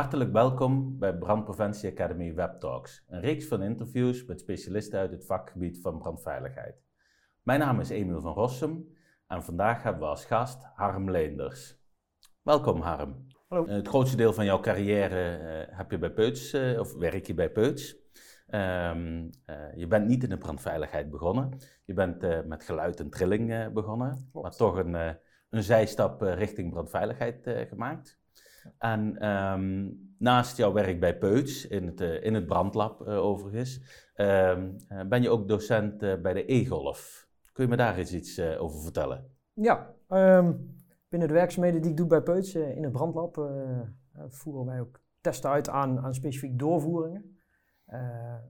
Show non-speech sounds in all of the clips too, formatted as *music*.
Hartelijk welkom bij Brandpreventie Academy Web Talks, een reeks van interviews met specialisten uit het vakgebied van brandveiligheid. Mijn naam is Emiel van Rossum en vandaag hebben we als gast Harm Leenders. Welkom Harm. Hallo. het grootste deel van jouw carrière uh, heb je bij Peuts, uh, of werk je bij Peuts. Um, uh, je bent niet in de brandveiligheid begonnen. Je bent met geluid en trilling begonnen, Klopt. maar toch een, een zijstap richting brandveiligheid gemaakt. En um, naast jouw werk bij Peuts, in het, uh, in het brandlab uh, overigens, um, uh, ben je ook docent bij de e-golf. Kun je me daar eens iets over vertellen? Ja, um, binnen de werkzaamheden die ik doe bij Peuts in het brandlab voeren wij ook testen uit aan, aan specifiek doorvoeringen.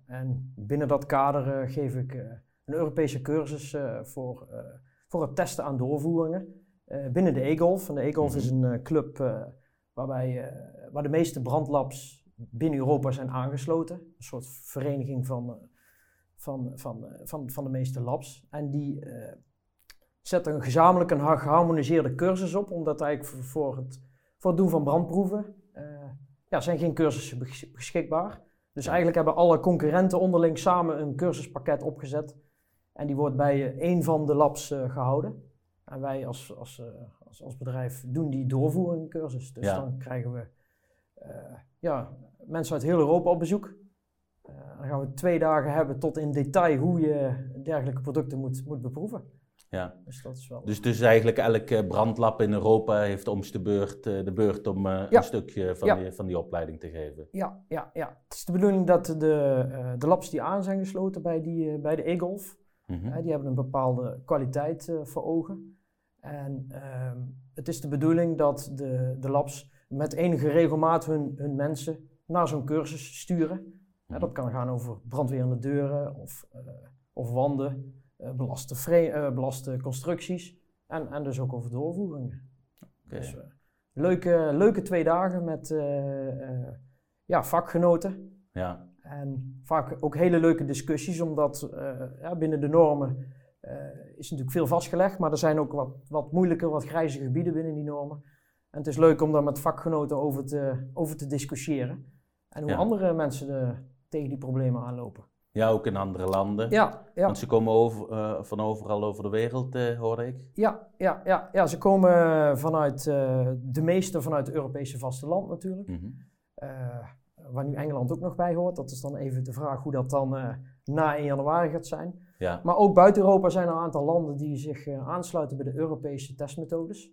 en binnen dat kader geef ik een Europese cursus voor, voor het testen aan doorvoeringen binnen de e-golf. En de e-golf mm -hmm. is een club waarbij, uh, waar de meeste brandlabs binnen Europa zijn aangesloten. Een soort vereniging van, uh, van, van, uh, van, van de meeste labs. En die zetten een gezamenlijk een geharmoniseerde cursus op, omdat eigenlijk voor het, voor het doen van brandproeven ja, zijn geen cursussen beschikbaar. Dus eigenlijk hebben alle concurrenten onderling samen een cursuspakket opgezet. En die wordt bij een van de labs gehouden. En wij als, als, als, als bedrijf doen die doorvoering cursus. Dus Ja. dan krijgen we eh, ja, mensen uit heel Europa op bezoek. Eh, dan gaan we twee dagen hebben tot in detail hoe je dergelijke producten moet, moet beproeven. Ja. Dus dat is wel. Dus, dus eigenlijk elk eh, brandlab in Europa heeft om de beurt, de beurt om Ja. een stukje van, Ja. die, van die opleiding te geven. Ja, ja, ja. Het is de bedoeling dat de, de labs die aan zijn gesloten bij, die, bij de e-golf, Mhm. die hebben een bepaalde kwaliteit voor ogen. En ehm, het is de bedoeling dat de, de labs met enige regelmaat hun, hun mensen naar zo'n cursus sturen. Ja, Mhm. dat kan gaan over brandweerende deuren of, eh, of wanden, eh, belaste, eh, belaste constructies en, en dus ook over doorvoeringen. Dus, leuke, leuke twee dagen met ja, vakgenoten. Ja, En vaak ook hele leuke discussies, omdat ja, binnen de normen is natuurlijk veel vastgelegd, maar er zijn ook wat, wat moeilijke, wat grijze gebieden binnen die normen. En het is leuk om daar met vakgenoten over te, over te discussiëren. En hoe Ja. andere mensen de, tegen die problemen aanlopen. ja, ook in andere landen. Ja, ja. Want ze komen over, eh, van overal over de wereld, eh, hoorde ik. Ja, ja, ja, ja, ze komen vanuit eh, de meeste vanuit het Europese vasteland natuurlijk. Mhm. Eh, waar nu Engeland ook nog bij hoort. Dat is dan even de vraag hoe dat dan eh, na 1 januari gaat zijn. Ja, Maar ook buiten Europa zijn er een aantal landen die zich eh, aansluiten bij de Europese testmethodes.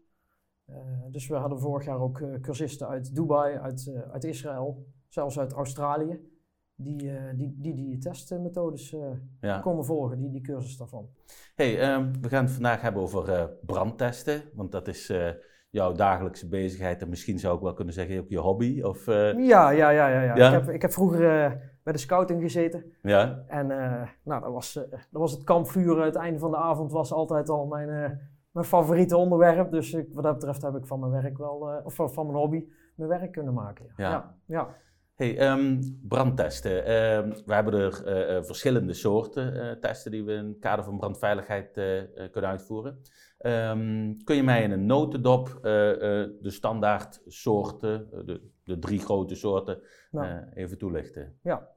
Eh, dus we hadden vorig jaar ook eh, cursisten uit Dubai, uit, uit Israël, zelfs uit Australië. Die die, die, die testmethodes ja. komen volgen, die, die cursus daarvan. Hey, ehm, we gaan het vandaag hebben over brandtesten, want dat is jouw dagelijkse bezigheid en misschien zou ik wel kunnen zeggen ook je hobby. Of, Ja, ja, ja, ja. ja. Ja? Ik, heb, ik heb vroeger bij de scouting gezeten. ja, En eh, nou, dat was, eh, dat was het kampvuur. Het einde van de avond was altijd al mijn, eh, mijn favoriete onderwerp. Dus ik, wat dat betreft heb ik van mijn werk wel, of van mijn hobby, mijn werk kunnen maken. Ja. Ja. Hey, ehm, brandtesten. Ehm, we hebben er verschillende soorten testen die we in het kader van brandveiligheid kunnen uitvoeren. Ehm, kun je mij in een notendop de standaard soorten, de, de drie grote soorten, Nou. even toelichten? Ja,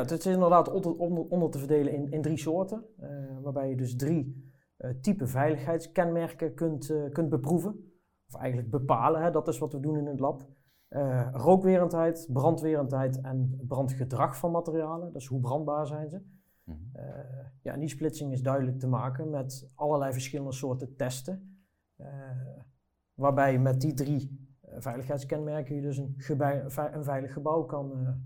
het is inderdaad onder, onder, onder te verdelen in, in drie soorten. eh, waarbij je dus drie eh, type veiligheidskenmerken kunt, eh, kunt beproeven. Of eigenlijk bepalen, hè, dat is wat we doen in het lab. Rookwerendheid, brandwerendheid en brandgedrag van materialen. Dus hoe brandbaar zijn ze. Mhm. Ja, en die splitsing is duidelijk te maken met allerlei verschillende soorten testen. Waarbij met die drie veiligheidskenmerken je dus een, een veilig gebouw kan,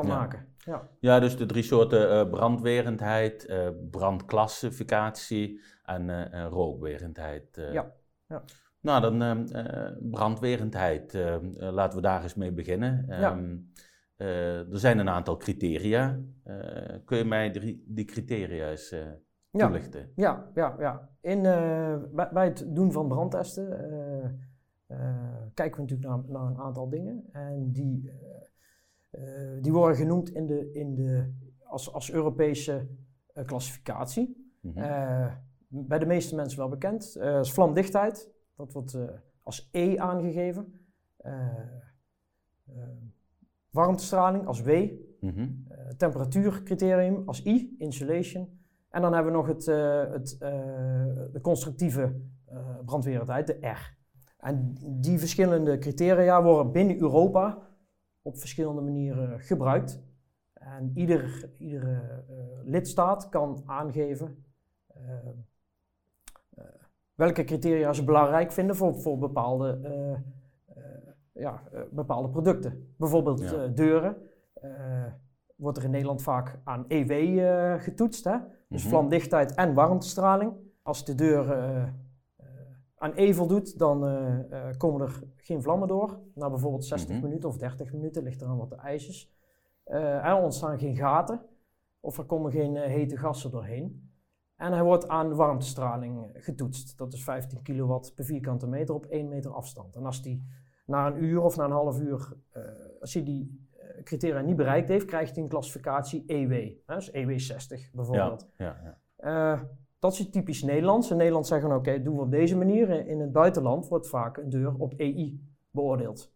kan Ja. maken. Ja. Ja, dus de drie soorten eh, brandwerendheid, eh, brandklassificatie en eh, rookwerendheid. Ja, ja. Nou, dan ehm, eh, brandwerendheid. eh, eh, laten we daar eens mee beginnen. Ja. Ehm, eh, er zijn een aantal criteria. Kun je mij drie, die criteria eens eh, Ja. toelichten? Ja, ja, ja. In, bij, bij het doen van brandtesten kijken we natuurlijk naar, naar een aantal dingen. En die, die worden genoemd in de, in de, als, als Europese eh, klassificatie. Mhm. Eh, bij de meeste mensen wel bekend. Eh is vlamdichtheid. Dat wordt eh, als E aangegeven. Eh, warmtestraling als W, Mhm. temperatuurcriterium als I, insulation. En dan hebben we nog het, het, de constructieve brandweertijd, de R. En die verschillende criteria worden binnen Europa op verschillende manieren gebruikt. En ieder, iedere uh, lidstaat kan aangeven uh, uh, welke criteria ze belangrijk vinden voor, voor bepaalde, ja, bepaalde producten. Bijvoorbeeld Ja. deuren. wordt er in Nederland vaak aan EW getoetst. Hè? Dus Mhm. vlamdichtheid en warmtestraling. Als de deur aan E voldoet, dan eh, eh, komen er geen vlammen door. Na bijvoorbeeld 60 Mhm. minuten of 30 minuten, ligt eraan wat de ijs is. Eh, er ontstaan geen gaten of er komen geen hete gassen doorheen. En hij wordt aan warmtestraling getoetst. Dat is 15 kilowatt per vierkante meter op 1 meter afstand. En als die na een uur of na een half uur, als hij die criteria niet bereikt heeft, krijgt hij een klassificatie EW. Hè, dus EW 60 bijvoorbeeld. Ja, ja. Eh, dat is typisch Nederlands. In Nederland zeggen we, oké, doen we op deze manier. In het buitenland wordt vaak een deur op EI beoordeeld.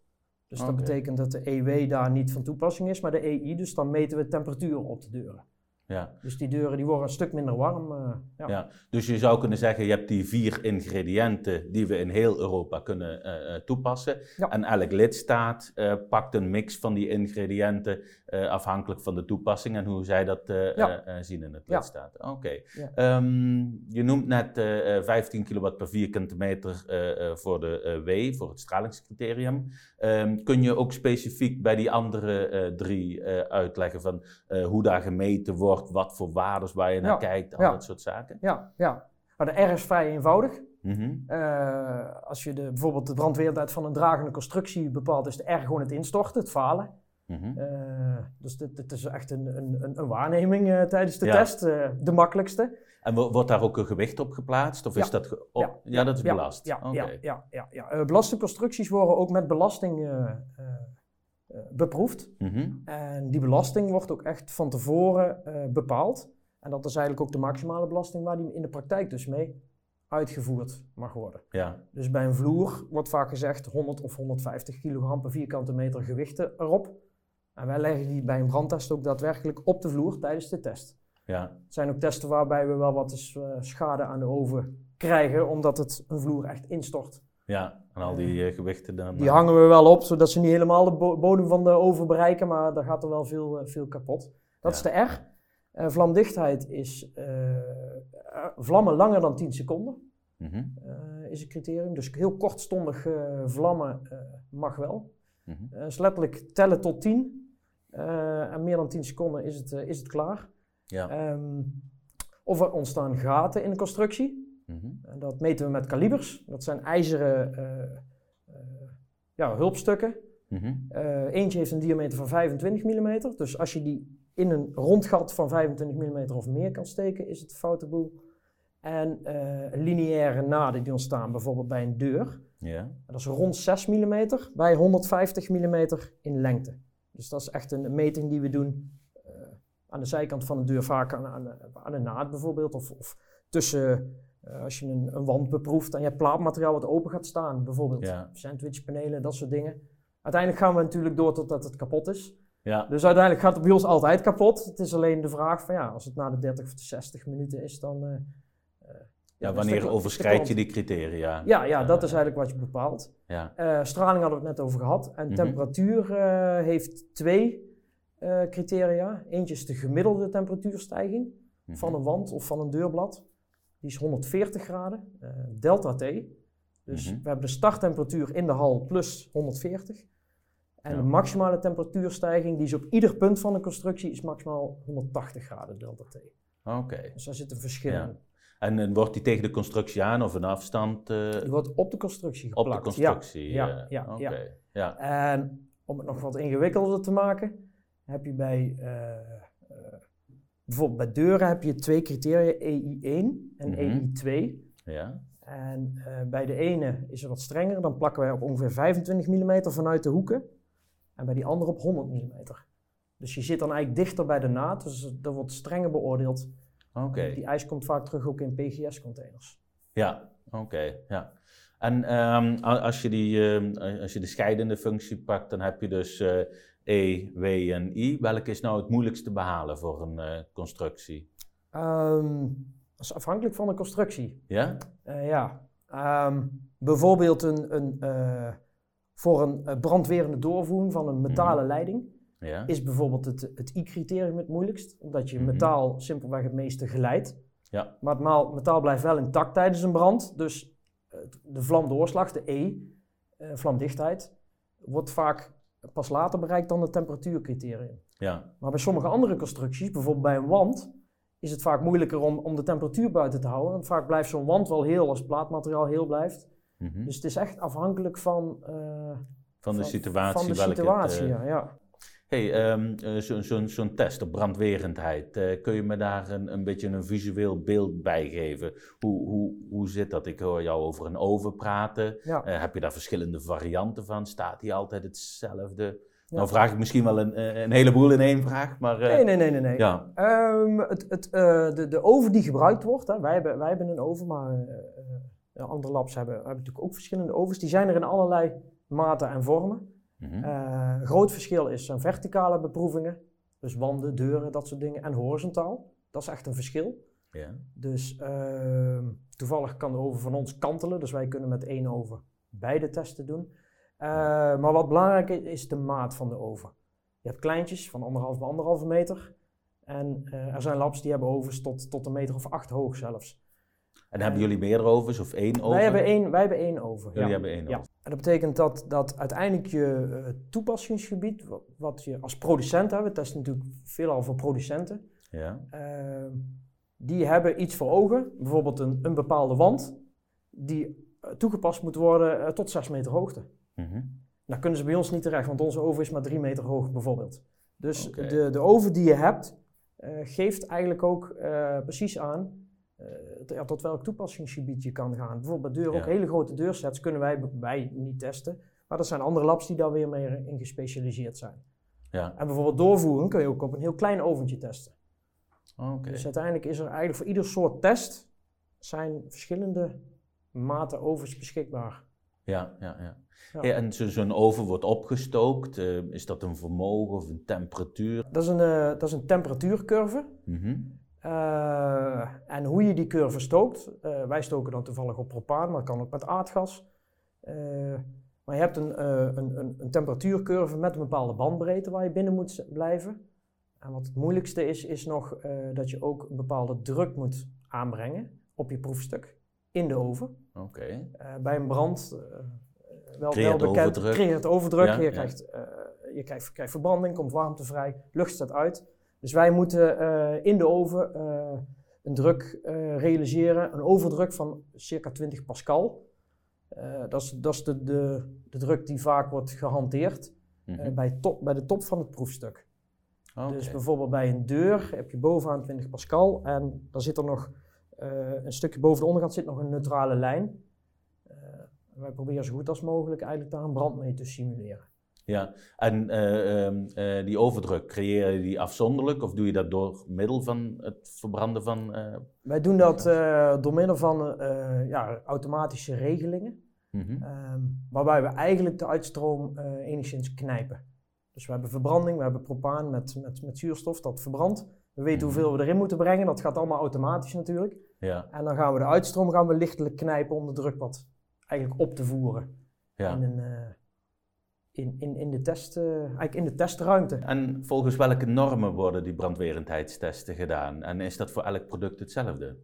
Dus dat betekent dat de EW daar niet van toepassing is, maar de EI, dus dan meten we temperatuur op de deuren. Ja. Dus die deuren die worden een stuk minder warm. eh, ja. Ja, dus je zou kunnen zeggen, je hebt die vier ingrediënten die we in heel Europa kunnen eh, eh, toepassen. Ja. En elk lidstaat pakt een mix van die ingrediënten afhankelijk van de toepassing en hoe zij dat Ja. zien in het lidstaat. Oké. Ehm, je noemt net eh, eh, 15 kilowatt per vierkante meter voor de W, voor het stralingscriterium. Ehm, kun je ook specifiek bij die andere eh, drie eh, uitleggen van eh, hoe daar gemeten wordt, wat voor waardes waar je naar Ja. kijkt, al Ja. dat soort zaken? ja, ja. Maar de R is vrij eenvoudig. Mhm. Als je de, bijvoorbeeld de brandweertijd van een dragende constructie bepaalt, is de R gewoon het instorten, het falen. Mhm. Dus dit, dit is echt een, een, een, waarneming tijdens de Ja. test, de makkelijkste. En wo- wordt daar ook een gewicht op geplaatst? Of is Ja. dat ge- op- Ja. ja. dat is belast. Ja, ja, ja, ja. Eh, belastingconstructies worden ook met belasting eh, eh, beproefd. Mhm. En die belasting wordt ook echt van tevoren bepaald. En dat is eigenlijk ook de maximale belasting waar die in de praktijk dus mee uitgevoerd mag worden. Ja. Dus bij een vloer wordt vaak gezegd 100 of 150 kilogram per vierkante meter gewichten erop. En wij leggen die bij een brandtest ook daadwerkelijk op de vloer tijdens de test. Ja. Het zijn ook testen waarbij we wel wat eens, eh, schade aan de oven krijgen, omdat het een vloer echt instort. ja, en al die eh, gewichten dan. Die hangen we wel op, zodat ze niet helemaal de bo- bodem van de oven bereiken, maar daar gaat er wel veel, eh, veel kapot. Dat is de R. Vlamdichtheid is vlammen langer dan 10 seconden, eh, is een criterium. Dus heel kortstondig vlammen mag wel. dus letterlijk tellen tot 10. eh, en meer dan 10 seconden is het, is het klaar. Ja. Ehm, of er ontstaan gaten in de constructie. mhm. Dat meten we met kalibers. Dat zijn ijzeren eh, eh, ja, hulpstukken. mhm. Eh, eentje heeft een diameter van 25 mm. Dus als je die in een rond gat van 25 mm of meer kan steken, is het een foute boel. En lineaire naden die ontstaan bijvoorbeeld bij een deur. Dat is rond 6 mm bij 150 mm in lengte. Dus dat is echt een meting die we doen aan de zijkant van een deur, vaak aan, aan, aan een naad bijvoorbeeld. Of, of tussen, eh, als je een, een wand beproeft en je hebt plaatmateriaal wat open gaat staan, bijvoorbeeld Ja. sandwichpanelen, dat soort dingen. Uiteindelijk gaan we natuurlijk door totdat het kapot is. Ja. Dus uiteindelijk gaat het bij ons altijd kapot. Het is alleen de vraag van ja, als het na de 30 of de 60 minuten is, dan... eh, eh, Ja, wanneer de- de overschrijd je die criteria? Ja, ja, dat is eigenlijk wat je bepaalt. Ja. Straling hadden we het net over gehad. En Mhm. temperatuur heeft twee eh, criteria. Eentje is de gemiddelde temperatuurstijging mhm. van een wand of van een deurblad. Die is 140 graden, eh, delta T. Dus Mhm. we hebben de starttemperatuur in de hal plus 140. En Ja. de maximale temperatuurstijging, die is op ieder punt van de constructie, is maximaal 180 graden delta T. Oké. Dus daar zit een verschil Ja. in. En, en wordt die tegen de constructie aan of een afstand eh, Die wordt op de constructie op geplakt. de constructie? Ja, eh, ja, ja. Ja. En om het nog wat ingewikkelder te maken, heb je bij eh, eh, bijvoorbeeld bij deuren heb je twee criteria, EI1 en Mhm. EI2. Ja. En eh, bij de ene is het wat strenger, dan plakken wij op ongeveer 25 mm vanuit de hoeken. En bij die andere op 100 mm. Dus je zit dan eigenlijk dichter bij de naad, dus dat wordt strenger beoordeeld. Oké. Die ijs komt vaak terug ook in PGS-containers. Ja, oké. ja. En ehm, als, je die, ehm, als je de scheidende functie pakt, dan heb je dus uh, E, W en I. Welke is nou het moeilijkst te behalen voor een uh, constructie? Um, dat is afhankelijk van de constructie. Ja? Uh, ja. bijvoorbeeld een, een, voor een brandwerende doorvoering van een metalen mhm. leiding. Ja. Is bijvoorbeeld het, het I-criterium het moeilijkst, omdat je mhm. metaal simpelweg het meeste geleidt. Ja. Maar het metaal blijft wel intact tijdens een brand, dus de vlamdoorslag, de E, vlamdichtheid, wordt vaak pas later bereikt dan het temperatuurcriterium. Ja. Maar bij sommige andere constructies, bijvoorbeeld bij een wand, is het vaak moeilijker om, om de temperatuur buiten te houden. Want vaak blijft zo'n wand wel heel als het plaatmateriaal heel blijft. Mhm. Dus het is echt afhankelijk van, uh, van de situatie. Van de situatie, het, uh, ja, ja hey, um, zo'n zo, zo test op brandwerendheid, uh, kun je me daar een, een beetje een visueel beeld bij geven? Hoe, hoe, hoe zit dat? Ik hoor jou over een oven praten. Ja. Uh, heb je daar verschillende varianten van? Staat die altijd hetzelfde? Ja. Nou vraag ik misschien wel een, een heleboel in één vraag, maar... nee, nee, nee, nee. nee. Ja. Um, het, het, de, de oven die gebruikt wordt, hè, wij, hebben, wij hebben een oven, maar andere labs hebben, hebben natuurlijk ook verschillende ovens. Die zijn er in allerlei maten en vormen. Mm een groot verschil is zijn verticale beproevingen, dus wanden, deuren, dat soort dingen, en horizontaal. Dat is echt een verschil. Dus uh, toevallig kan de oven van ons kantelen, dus wij kunnen met één oven beide testen doen. Uh, maar wat belangrijk is, is de maat van de oven. Je hebt kleintjes van anderhalf bij anderhalve meter. En uh, er zijn labs die hebben ovens tot, tot een meter of acht hoog zelfs. En hebben jullie meer ovens of één oven? Wij hebben één, wij hebben één oven. Jullie hebben één oven. Ja. En dat betekent dat, dat uiteindelijk je uh, toepassingsgebied, wat, je als producent hebt, we testen natuurlijk veelal voor producenten, ja. Uh, die hebben iets voor ogen, bijvoorbeeld een, een bepaalde wand, die uh, toegepast moet worden eh, tot 6 meter hoogte. Mm -hmm. Nou kunnen ze bij ons niet terecht, want onze oven is maar 3 meter hoog bijvoorbeeld. Dus okay. de, de oven die je hebt, geeft eigenlijk ook precies aan uh, tot welk toepassingsgebied je kan gaan. Bijvoorbeeld bij deuren, ook hele grote deursets kunnen wij, wij niet testen. Maar er zijn andere labs die daar weer meer in gespecialiseerd zijn. Ja. En bijvoorbeeld doorvoering kun je ook op een heel klein oventje testen. Okay. Dus uiteindelijk is er eigenlijk voor ieder soort test zijn verschillende maten ovens beschikbaar. Ja, ja, ja. ja. en zo'n oven wordt opgestookt. Uh, is dat een vermogen of een temperatuur? Dat is een, uh, dat is een temperatuurcurve. Mm -hmm. Uh, en hoe je die curve stookt, uh, wij stoken dan toevallig op propaan, maar kan ook met aardgas. Uh, maar je hebt een, een, een, een, temperatuurcurve met een bepaalde bandbreedte waar je binnen moet blijven. En wat het moeilijkste is, is nog dat je ook een bepaalde druk moet aanbrengen op je proefstuk in de oven. Oké. bij een brand, wel, wel bekend, overdruk. creëert overdruk. Ja, je, ja. Krijgt, je krijgt, krijgt verbranding, komt warmte vrij, lucht staat uit. Dus wij moeten uh, in de oven uh, een druk uh, realiseren, een overdruk van circa 20 pascal. dat is, dat is de, de, de, druk die vaak wordt gehanteerd mm -hmm. bij, top, bij de top van het proefstuk. Okay. Dus bijvoorbeeld bij een deur heb je bovenaan 20 pascal en dan zit er nog een stukje boven de onderkant zit nog een neutrale lijn. wij proberen zo goed als mogelijk eigenlijk daar een brand mee te simuleren. Ja, en uh, uh, die overdruk, creëer je die afzonderlijk of doe je dat door middel van het verbranden van... Uh, Wij doen dat door middel van ja, automatische regelingen, mm -hmm. um, waarbij we eigenlijk de uitstroom enigszins knijpen. Dus we hebben verbranding, we hebben propaan met, met, met zuurstof, dat verbrandt. We weten mm -hmm. hoeveel we erin moeten brengen, dat gaat allemaal automatisch natuurlijk. Ja. En dan gaan we de uitstroom gaan we lichtelijk knijpen om de druk wat eigenlijk op te voeren. Ja. In een, in, in, in, de test, uh, eigenlijk in de testruimte. En volgens welke normen worden die brandwerendheidstesten gedaan? En is dat voor elk product hetzelfde?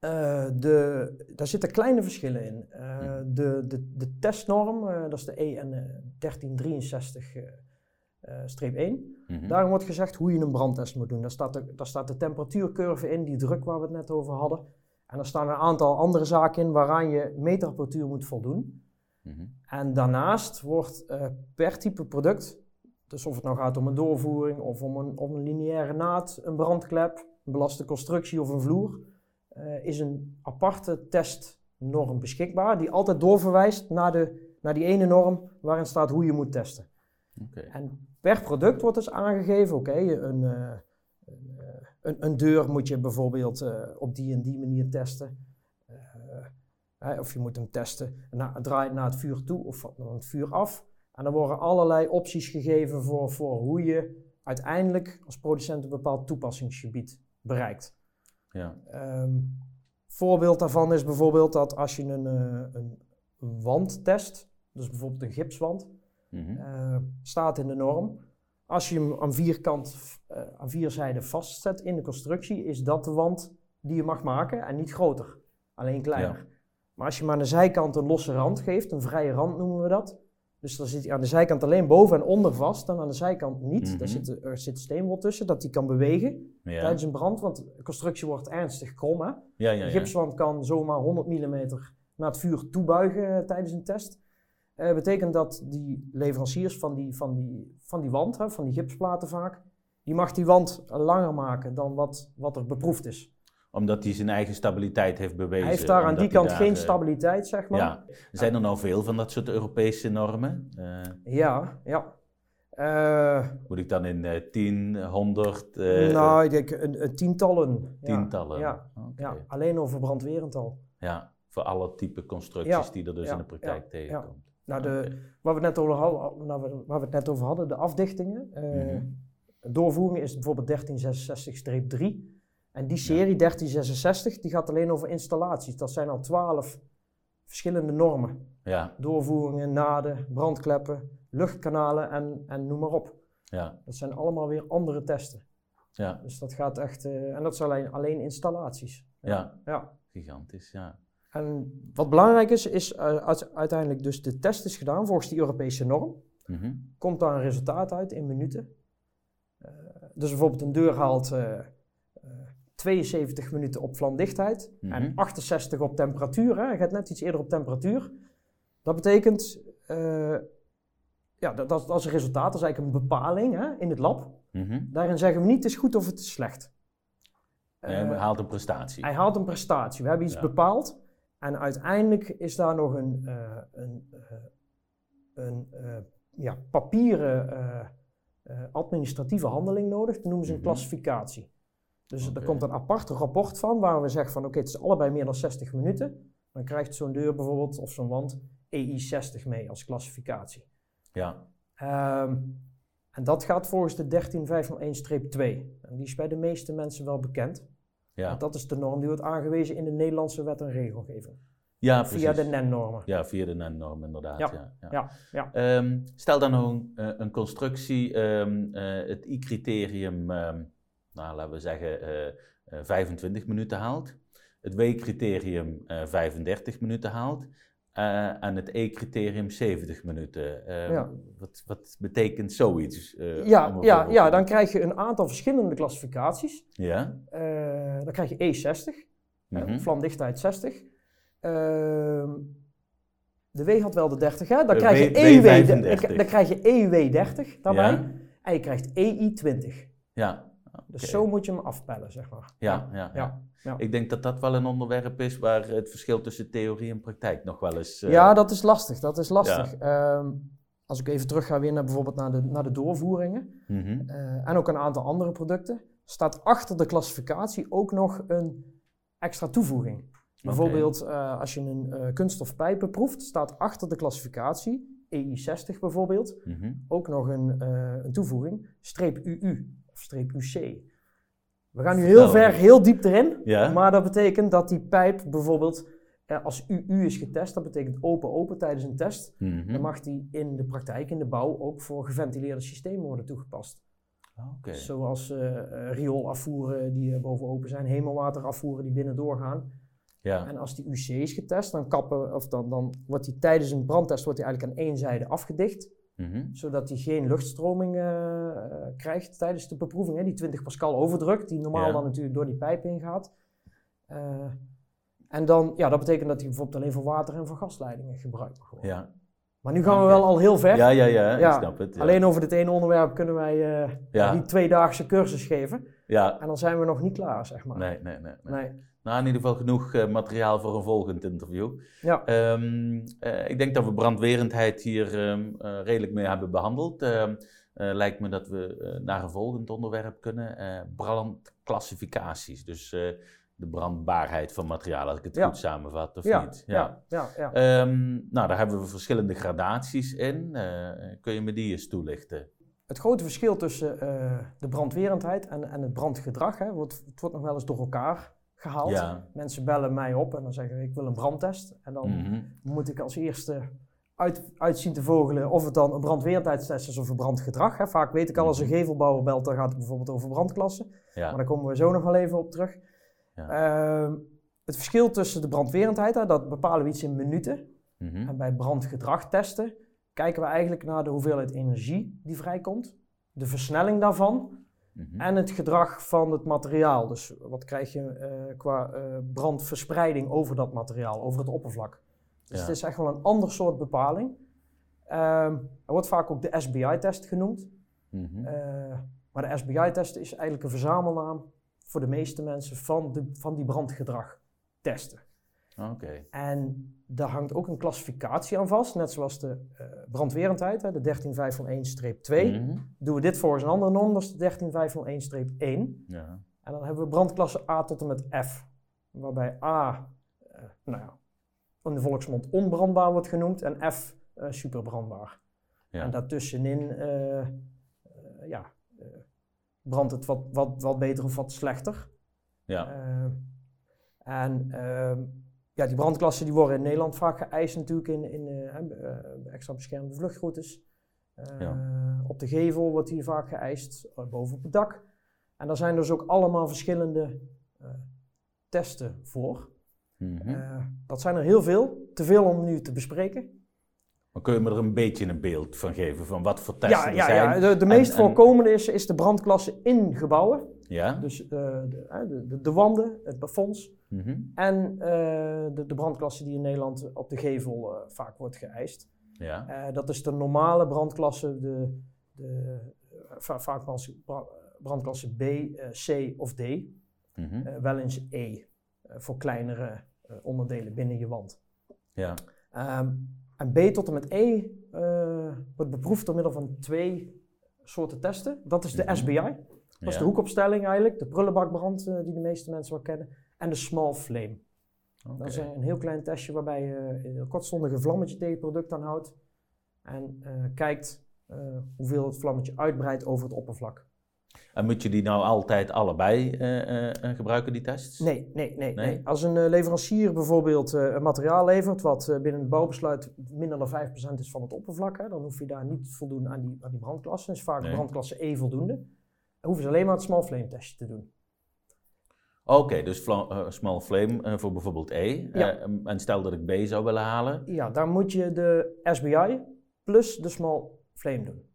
Uh, de, daar zitten kleine verschillen in. Uh, hm. de, de, de testnorm, dat is de EN 1363 streep 1. Mm-hmm. Daarin wordt gezegd hoe je een brandtest moet doen. Daar staat, de, daar staat de temperatuurcurve in, die druk waar we het net over hadden. En er staan een aantal andere zaken in waaraan je meetapparatuur moet voldoen. Mhm. En daarnaast wordt uh, per type product, dus of het nou gaat om een doorvoering of om een, om een lineaire naad, een brandklep, een belaste constructie of een vloer, uh, is een aparte testnorm beschikbaar die altijd doorverwijst naar, de, naar die ene norm waarin staat hoe je moet testen. Okay. En per product wordt dus aangegeven, oké, okay, een, uh, een, een, deur moet je bijvoorbeeld op die en die manier testen. Hè, of je moet hem testen, na, draait naar het vuur toe of van het vuur af. En dan worden allerlei opties gegeven voor, voor hoe je uiteindelijk als producent een bepaald toepassingsgebied bereikt. Ja. Ehm, voorbeeld daarvan is bijvoorbeeld dat als je een, eh, een wand test, dus bijvoorbeeld een gipswand, Mhm. eh, staat in de norm. Als je hem aan, vierkant, eh, aan vier zijden vastzet in de constructie, is dat de wand die je mag maken en niet groter, alleen kleiner. Maar als je hem aan de zijkant een losse rand geeft, een vrije rand noemen we dat. Dus dan zit hij aan de zijkant alleen boven en onder vast, en aan de zijkant niet. Mhm. Daar zit, er zit steenwol tussen, dat die kan bewegen Ja. tijdens een brand, want de constructie wordt ernstig krom. Hè? ja, ja, Een ja. gipswand kan zomaar 100 mm naar het vuur toebuigen eh, tijdens een test. Eh betekent dat die leveranciers van die, van die, van die wand, hè, van die gipsplaten vaak, die mag die wand langer maken dan wat, wat er beproefd is. Omdat hij zijn eigen stabiliteit heeft bewezen. Hij heeft daar aan die kant daar, geen eh, stabiliteit, zeg maar. Ja. Zijn er nou veel van dat soort Europese normen? Eh, ja. ja. Eh, moet ik dan in eh 10, 100, eh, nou, ik denk een, een tientallen. Tientallen? Ja, ja, alleen over brandwerend al. Ja, voor alle type constructies Ja, die er dus in de praktijk ja, tegenkomt. Nou, de, waar, we het net over hadden, nou, waar we het net over hadden, de afdichtingen. eh, Mhm. Doorvoering is bijvoorbeeld 1366-3. En die serie 1366 die gaat alleen over installaties. Dat zijn al 12 verschillende normen. Ja, Doorvoeringen, naden, brandkleppen, luchtkanalen en, en noem maar op. ja, Dat zijn allemaal weer andere testen. ja, Dus dat gaat echt, eh, en dat zijn alleen, alleen installaties. ja. Ja. Gigantisch, ja. En wat belangrijk is, is eh, uite- uiteindelijk dus de test is gedaan volgens die Europese norm. Mhm. Komt daar een resultaat uit in minuten. Eh, dus bijvoorbeeld een deur haalt eh, eh, 72 minuten op vlamdichtheid Mhm. en 68 op temperatuur. Hè. Hij gaat net iets eerder op temperatuur. Dat betekent, eh, ja, dat, dat, dat is een resultaat, dat is eigenlijk een bepaling hè, in het lab. Mhm. Daarin zeggen we niet het is goed of het is slecht. Hij Eh, haalt een prestatie. hij haalt een prestatie. We hebben iets Ja. bepaald. En uiteindelijk is daar nog een, eh, een, een ja, papieren administratieve handeling nodig. Dat noemen ze een Mhm. klassificatie. Dus Oké. er komt een apart rapport van waar we zeggen van oké, het is allebei meer dan 60 minuten. Dan krijgt zo'n deur bijvoorbeeld of zo'n wand EI60 mee als klassificatie. Ja, Ehm, en dat gaat volgens de 13501-2. En die is bij de meeste mensen wel bekend. ja. Want dat is de norm die wordt aangewezen in de Nederlandse wet en regelgeving. ja Via de. NEN-normen. Ja, via de NEN-norm inderdaad. Ja. Ja, Ja, Ja, ja. Ehm, stel dan nog een, eh, een constructie, ehm, eh, het I-criterium, nou, laten we zeggen, eh, eh, 25 minuten haalt. Het W-criterium eh 35 minuten haalt. eh, en het E-criterium 70 minuten. Ja. wat, wat betekent zoiets? eh, Ja, ja, ja, dan krijg je een aantal verschillende klassificaties. Ja? Eh, dan krijg je E60, hè, Mhm. vlamdichtheid 60. Ehm, de W had wel de 30, hè? Dan De krijg je EW, W35. dan krijg je EW30 daarbij. Ja? En je krijgt EI20. Ja. Dus zo moet je hem afpellen, zeg maar. Ja, ja, ja. Ik denk dat dat wel een onderwerp is waar het verschil tussen theorie en praktijk nog wel eens... eh, Ja, dat is lastig. Dat is lastig. Ehm, als ik even terug ga weer naar bijvoorbeeld naar de, naar de doorvoeringen. mhm. eh, en ook een aantal andere producten. Staat achter de klassificatie ook nog een extra toevoeging. Bijvoorbeeld eh, als je een eh kunststofpijpen proeft, staat achter de klassificatie, EI60 bijvoorbeeld, mhm. ook nog een, een toevoeging, streep UU streep UC. We gaan nu heel Vertel. ver, heel diep erin, Ja? maar dat betekent dat die pijp bijvoorbeeld eh, als UU is getest, dat betekent open-open tijdens een test, Mhm. dan mag die in de praktijk, in de bouw, ook voor geventileerde systemen worden toegepast. Oké. Zoals eh, rioolafvoeren die eh, boven open zijn, hemelwaterafvoeren die binnen doorgaan. Ja. En als die UC is getest, dan, kappen, of dan, dan wordt die tijdens een brandtest wordt die eigenlijk aan één zijde afgedicht, Mhm. zodat hij geen luchtstroming eh, eh, krijgt tijdens de beproeving. Hè, die 20 pascal overdruk, die normaal Ja. dan natuurlijk door die pijp ingaat. Eh, en dan, ja, dat betekent dat hij bijvoorbeeld alleen voor water en voor gasleidingen gebruikt. Ja. Maar nu gaan we wel al heel ver. Ja, ja, ja, Ja, ik snap het. Ja. Alleen over dit ene onderwerp kunnen wij eh, Ja. die tweedaagse cursus geven. Ja, En dan zijn we nog niet klaar, zeg maar. nee, nee, nee. nee. Nee. Nou, in ieder geval genoeg eh, materiaal voor een volgend interview. Ja. Ehm, eh, ik denk dat we brandwerendheid hier ehm, eh, redelijk mee hebben behandeld. Ehm, eh, lijkt me dat we naar een volgend onderwerp kunnen. brandclassificaties. Dus de brandbaarheid van materialen, als ik het Ja. goed samenvat, of Ja, niet? ja, ja, ja. Ehm, nou, daar hebben we verschillende gradaties in. Eh, kun je me die eens toelichten? Het grote verschil tussen eh, de brandwerendheid en, en het brandgedrag, hè, wordt, het wordt nog wel eens door elkaar gehaald. Mensen bellen mij op en dan zeggen ze, ik wil een brandtest. En dan Mhm. moet ik als eerste uit, uitzien te vogelen of het dan een brandweerendheidstest is of een brandgedrag. Hè. Vaak weet ik al als een Mhm. gevelbouwer belt, dan gaat het bijvoorbeeld over brandklassen. Maar daar komen we zo nog wel even op terug. Ehm, het verschil tussen de brandwerendheid, dat bepalen we iets in minuten. Mhm. En bij brandgedrag testen kijken we eigenlijk naar de hoeveelheid energie die vrijkomt, de versnelling daarvan Mhm. en het gedrag van het materiaal. Dus wat krijg je eh, qua eh, brandverspreiding over dat materiaal, over het oppervlak. Dus Ja. het is echt wel een ander soort bepaling. Ehm, er wordt vaak ook de SBI-test genoemd. Mhm. Eh, maar de SBI-test is eigenlijk een verzamelnaam voor de meeste mensen van, de, van die brandgedrag-testen. Oké. En daar hangt ook een klassificatie aan vast, net zoals de eh, brandwerendheid, hè, de 13501-2. Mhm. Doen we dit volgens een andere norm, dat is de 13501-1. Ja. En dan hebben we brandklasse A tot en met F. Waarbij A, eh, nou ja, in de volksmond onbrandbaar wordt genoemd en F eh, superbrandbaar. Ja. En daartussenin ja, brandt het wat, wat, wat beter of wat slechter. Ja. Eh, en ehm, ja, die brandklassen die worden in Nederland vaak geëist natuurlijk in, in eh, eh, extra beschermde vluchtroutes. Ja. Op de gevel wordt die vaak geëist, boven op het dak. En daar zijn dus ook allemaal verschillende testen voor. Mhm. Dat zijn er heel veel, te veel om nu te bespreken. Kun je me er een beetje een beeld van geven van wat voor testen Ja, er ja, zijn? ja, de, de meest en- voorkomende is, is de brandklasse in gebouwen. Ja? Dus eh, de, de, de, de wanden, het plafonds. Mhm. En eh, de, de brandklasse die in Nederland op de gevel eh, vaak wordt geëist. Ja. Dat is de normale brandklasse, de, de, va- vaak brand- bra- brandklasse B, C of D. Mhm. Wel eens E, voor kleinere onderdelen binnen je wand. Ja. Ehm, en B tot en met E eh, wordt beproefd door middel van twee soorten testen. Dat is de Mhm. SBI, dat is de hoekopstelling eigenlijk, de prullenbakbrand eh, die de meeste mensen wel kennen. En de small flame. Dat is een heel klein testje waarbij je een kortstondige vlammetje tegen het product aanhoudt. En eh, kijkt hoeveel het vlammetje uitbreidt over het oppervlak. En moet je die nou altijd allebei eh, eh, eh, gebruiken, die tests? Nee, nee, nee. Nee? nee. Als een leverancier bijvoorbeeld een materiaal levert wat binnen het bouwbesluit minder dan 5% is van het oppervlak, hè, dan hoef je daar niet voldoen aan die, aan die brandklasse. is vaak Nee. brandklasse E voldoende. Dan hoeven ze alleen maar het small flame testje te doen. Oké, dus small flame voor bijvoorbeeld E. Ja. En stel dat ik B zou willen halen. Ja, daar moet je de SBI plus de small flame doen.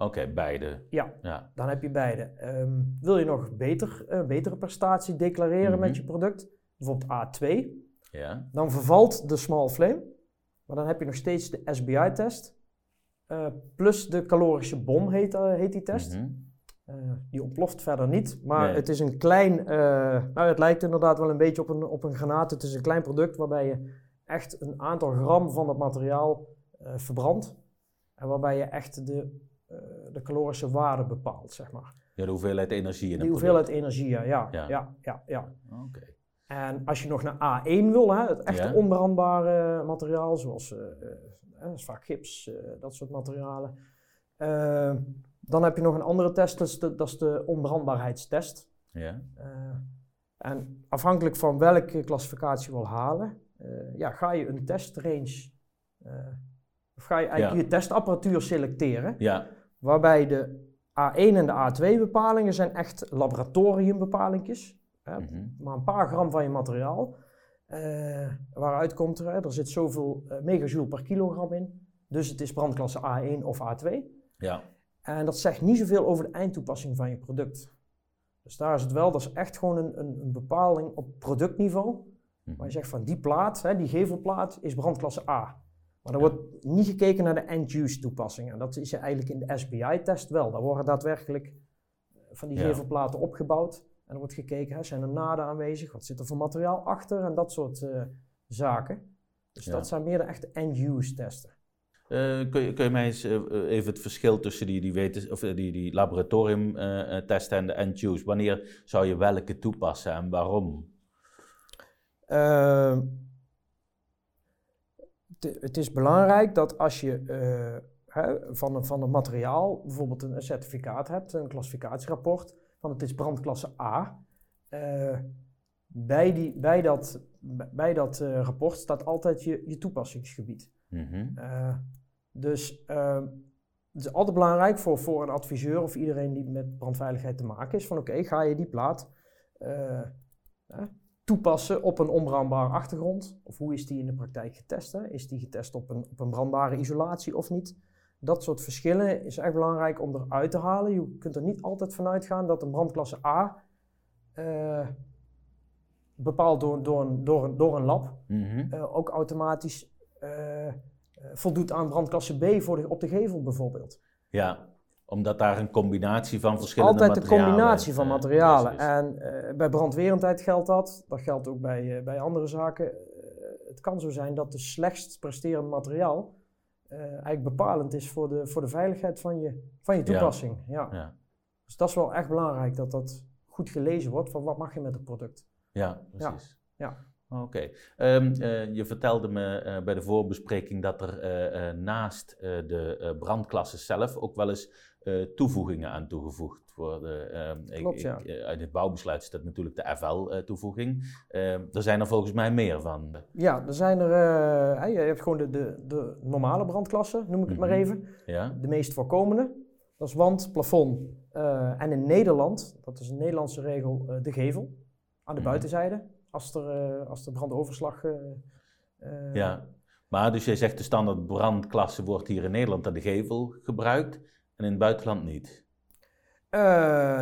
Oké, beide. Ja. Ja. Dan heb je beide. Ehm, wil je nog beter, een betere prestatie declareren Mhm. met je product, bijvoorbeeld A2, Ja. dan vervalt de small flame, maar dan heb je nog steeds de SBI-test, eh, plus de calorische bom heet, eh, heet die test. Mhm. Eh, die ontploft verder niet, maar Nee. het is een klein, eh, nou het lijkt inderdaad wel een beetje op een, op een granaat. Het is een klein product waarbij je echt een aantal gram van het materiaal eh, verbrandt. En waarbij je echt de, eh, de calorische waarde bepaalt, zeg maar. Ja, de hoeveelheid energie in het hoeveelheid energie, ja. Ja, Ja. ja, ja. Oké. En als je nog naar A1 wil, hè, het echte Ja. onbrandbare materiaal, zoals eh, eh, vaak gips, eh, dat soort materialen. Eh, dan heb je nog een andere test, dat is de, dat is de onbrandbaarheidstest. Ja. Eh, en afhankelijk van welke klassificatie je wil halen, eh, ja, ga je een testrange, eh, of ga je eigenlijk Ja. je testapparatuur selecteren. Ja. Waarbij de A1 en de A2 bepalingen zijn echt laboratoriumbepalingjes. Hè, Mhm. Maar een paar gram van je materiaal. eh, waaruit komt er, hè, er zit zoveel eh, megajoule per kilogram in. Dus het is brandklasse A1 of A2. Ja. En dat zegt niet zoveel over de eindtoepassing van je product. Dus daar is het wel, dat is echt gewoon een, een, een bepaling op productniveau. Mhm. Waar je zegt van die plaat, hè, die gevelplaat, is brandklasse A. Maar er wordt niet gekeken naar de end-use toepassing. En dat is eigenlijk in de SBI-test wel. Daar worden daadwerkelijk van die gevelplaten opgebouwd. En er wordt gekeken, hè, zijn er naden aanwezig? Wat zit er voor materiaal achter? En dat soort eh, zaken. Dus Ja. dat zijn meer de echte end-use testen. Eh, kun, je, kun je mij eens eh, even het verschil tussen die, die, wetens, of, eh, die, die laboratoriumtesten en de end-use, wanneer zou je welke toepassen en waarom? Het is belangrijk dat als je hè, van, een, van een materiaal bijvoorbeeld een, certificaat hebt, een klassificatierapport, van het is brandklasse A. bij, die, bij dat, bij dat rapport staat altijd je, je toepassingsgebied. Mm dus ehm, het is altijd belangrijk voor, voor een adviseur of iedereen die met brandveiligheid te maken is, van oké, ga je die plaat toepassen op een onbrandbare achtergrond? Of hoe is die in de praktijk getest? Hè? Is die getest op een, op een brandbare isolatie of niet? Dat soort verschillen is echt belangrijk om eruit te halen. Je kunt er niet altijd vanuit gaan dat een brandklasse A uh, bepaald door, door, een, door, een, door een lab mm ook automatisch eh, voldoet aan brandklasse B voor de, op de gevel bijvoorbeeld. Ja, omdat daar een combinatie van verschillende Altijd materialen... Altijd een combinatie van materialen. en uh, bij brandwerendheid geldt dat. Dat geldt ook bij, uh, bij andere zaken. Het kan zo zijn dat de slechtst presterend materiaal eigenlijk bepalend is voor de, voor de veiligheid van je, van je toepassing. Ja. ja. Dus dat is wel echt belangrijk dat dat goed gelezen wordt van wat mag je met het product. Ja, precies. Ja. ja. Oké. Ehm, eh, je vertelde me eh, bij de voorbespreking dat er eh, naast de brandklassen zelf ook wel eens toevoegingen aan toegevoegd worden. Ehm, Klopt, ja. uit het bouwbesluit staat natuurlijk de FL-toevoeging. Ehm, er zijn er volgens mij meer van. Ja, er zijn er. je hebt gewoon de, de, de normale brandklassen, noem ik het maar mhm. even. Ja. De meest voorkomende. Dat is wand, plafond en in Nederland, dat is een Nederlandse regel, de gevel aan de mhm. buitenzijde als er, uh, als de brandoverslag. Uh, ja, maar dus jij zegt de standaard brandklasse wordt hier in Nederland aan de gevel gebruikt en in het buitenland niet?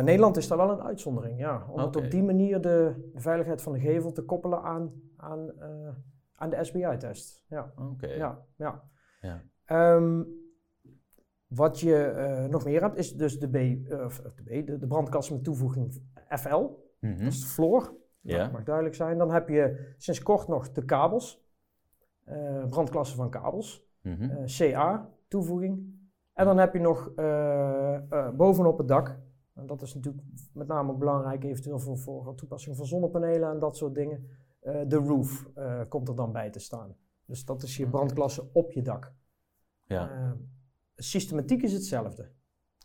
Nederland is daar wel een uitzondering, ja. Om het op die manier de, de, veiligheid van de gevel te koppelen aan, aan, aan de SBI-test. Ja. Oké. Ja, ja. ja. Um, wat je nog meer hebt is dus de, B, de, B, de, de brandklasse met toevoeging FL. Mm -hmm. Dat is de floor. Ja. Dat mag duidelijk zijn. Dan heb je sinds kort nog de kabels. Brandklasse van kabels. Mm -hmm. uh, CA toevoeging. En dan heb je nog uh, bovenop het dak. En dat is natuurlijk met name ook belangrijk eventueel voor, voor toepassing van zonnepanelen en dat soort dingen. de roof komt er dan bij te staan. Dus dat is je brandklasse op je dak. Ja. systematiek is hetzelfde.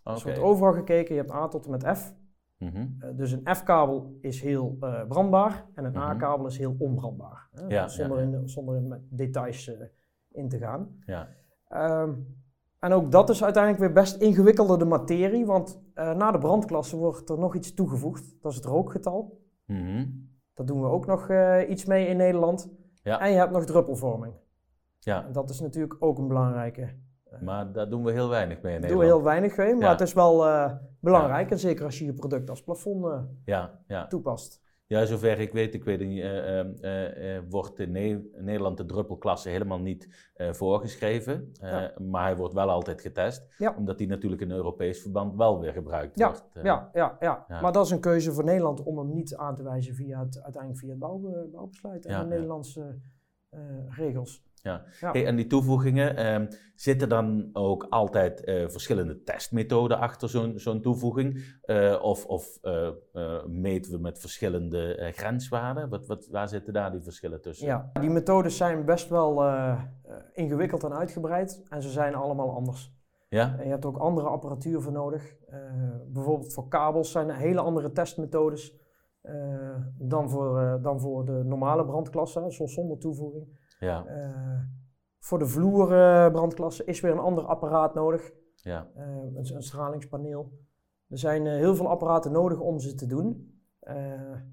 Okay. Dus wordt overal gekeken, je hebt A tot en met F. Mhm. Eh, dus een F-kabel is heel uh, brandbaar en een mhm. A-kabel is heel onbrandbaar. Ja, zonder, In, zonder in details uh, in te gaan. Ja. Um, en ook dat is uiteindelijk weer best ingewikkelde de materie, want na de brandklasse wordt er nog iets toegevoegd. Dat is het rookgetal. Mm Daar doen we ook nog iets mee in Nederland. Ja. En je hebt nog druppelvorming. Ja. En dat is natuurlijk ook een belangrijke maar daar doen we heel weinig mee in Nederland. doen we heel weinig mee, maar het is wel uh, belangrijk. En zeker als je je product als plafond ja, ja. toepast. Ja, zover ik weet, ik weet niet, uh, wordt in, ne Nederland de druppelklasse helemaal niet voorgeschreven. Ja. Maar hij wordt wel altijd getest, ja. omdat hij natuurlijk in Europees verband wel weer gebruikt ja. wordt. Ja, ja, ja, maar dat is een keuze voor Nederland om hem niet aan te wijzen via het, uiteindelijk via het bouw, bouwbesluit en de Nederlandse regels. Ja. Hey, en die toevoegingen, um, zitten dan ook altijd uh, verschillende testmethoden achter zo'n zo'n toevoeging? Uh, of of uh, meten we met verschillende grenswaarden? Wat, wat, waar zitten daar die verschillen tussen? Ja, die methodes zijn best wel ingewikkeld en uitgebreid en ze zijn allemaal anders. Ja? En je hebt ook andere apparatuur voor nodig. bijvoorbeeld voor kabels zijn er hele andere testmethodes dan, voor, dan voor de normale brandklasse, zoals zonder toevoeging. Ja. Uh, voor de vloerbrandklasse is weer een ander apparaat nodig. Ja. Uh, een, een, stralingspaneel. Er zijn uh, heel veel apparaten nodig om ze te doen.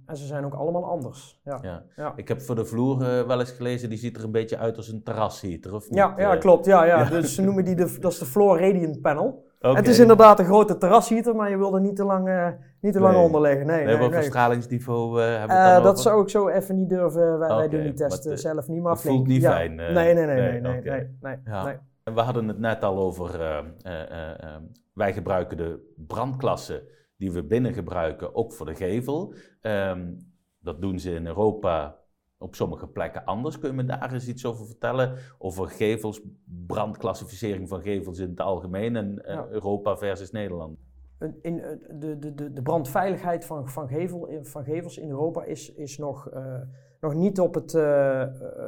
en ze zijn ook allemaal anders. Ja. ja. ja. Ik heb voor de vloer wel eens gelezen, die ziet er een beetje uit als een terrasheater, of niet? Ja, ja klopt. Ja, *laughs* ja. Dus ze noemen die de, dat is de Floor Radiant Panel. Het is inderdaad een grote terrasheater, maar je wil er niet te lang, uh, niet te lang onder liggen. Nee, nee, nee wat verstralingsniveau uh, hebben we uh, Dat zou ik zo even niet durven. Wij, wij doen die testen zelf niet, maar flink. voelt niet ja. fijn. nee, nee, nee, nee, nee, ja. We hadden het net al over, wij gebruiken de brandklassen die we binnen gebruiken ook voor de gevel. Um, dat doen ze in Europa op sommige plekken anders. Kun je me daar eens iets over vertellen? Over gevels, brandclassificering van gevels in het algemeen en Europa versus Nederland. in, de, de, de, de brandveiligheid van, van, gevel, van gevels in Europa is, is nog, nog niet op het,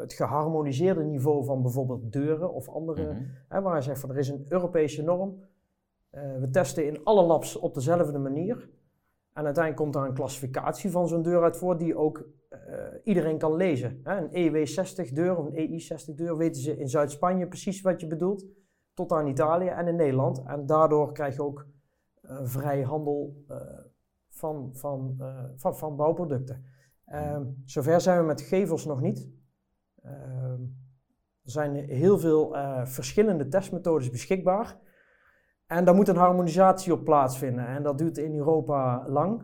het geharmoniseerde niveau van bijvoorbeeld deuren of andere. Mm hè, waar hij zegt van er is een Europese norm. we testen in alle labs op dezelfde manier. En uiteindelijk komt daar een klassificatie van zo'n deur uit voor die ook uh, iedereen kan lezen. Hè? Een EW60 deur of een EI60 deur weten ze in Zuid-Spanje precies wat je bedoelt. Tot aan Italië en in Nederland. En daardoor krijg je ook uh, vrij handel uh, van, van, van, van bouwproducten. Ehm, zover zijn we met gevels nog niet. Ehm, er zijn heel veel verschillende testmethodes beschikbaar. En daar moet een harmonisatie op plaatsvinden. En dat duurt in Europa lang.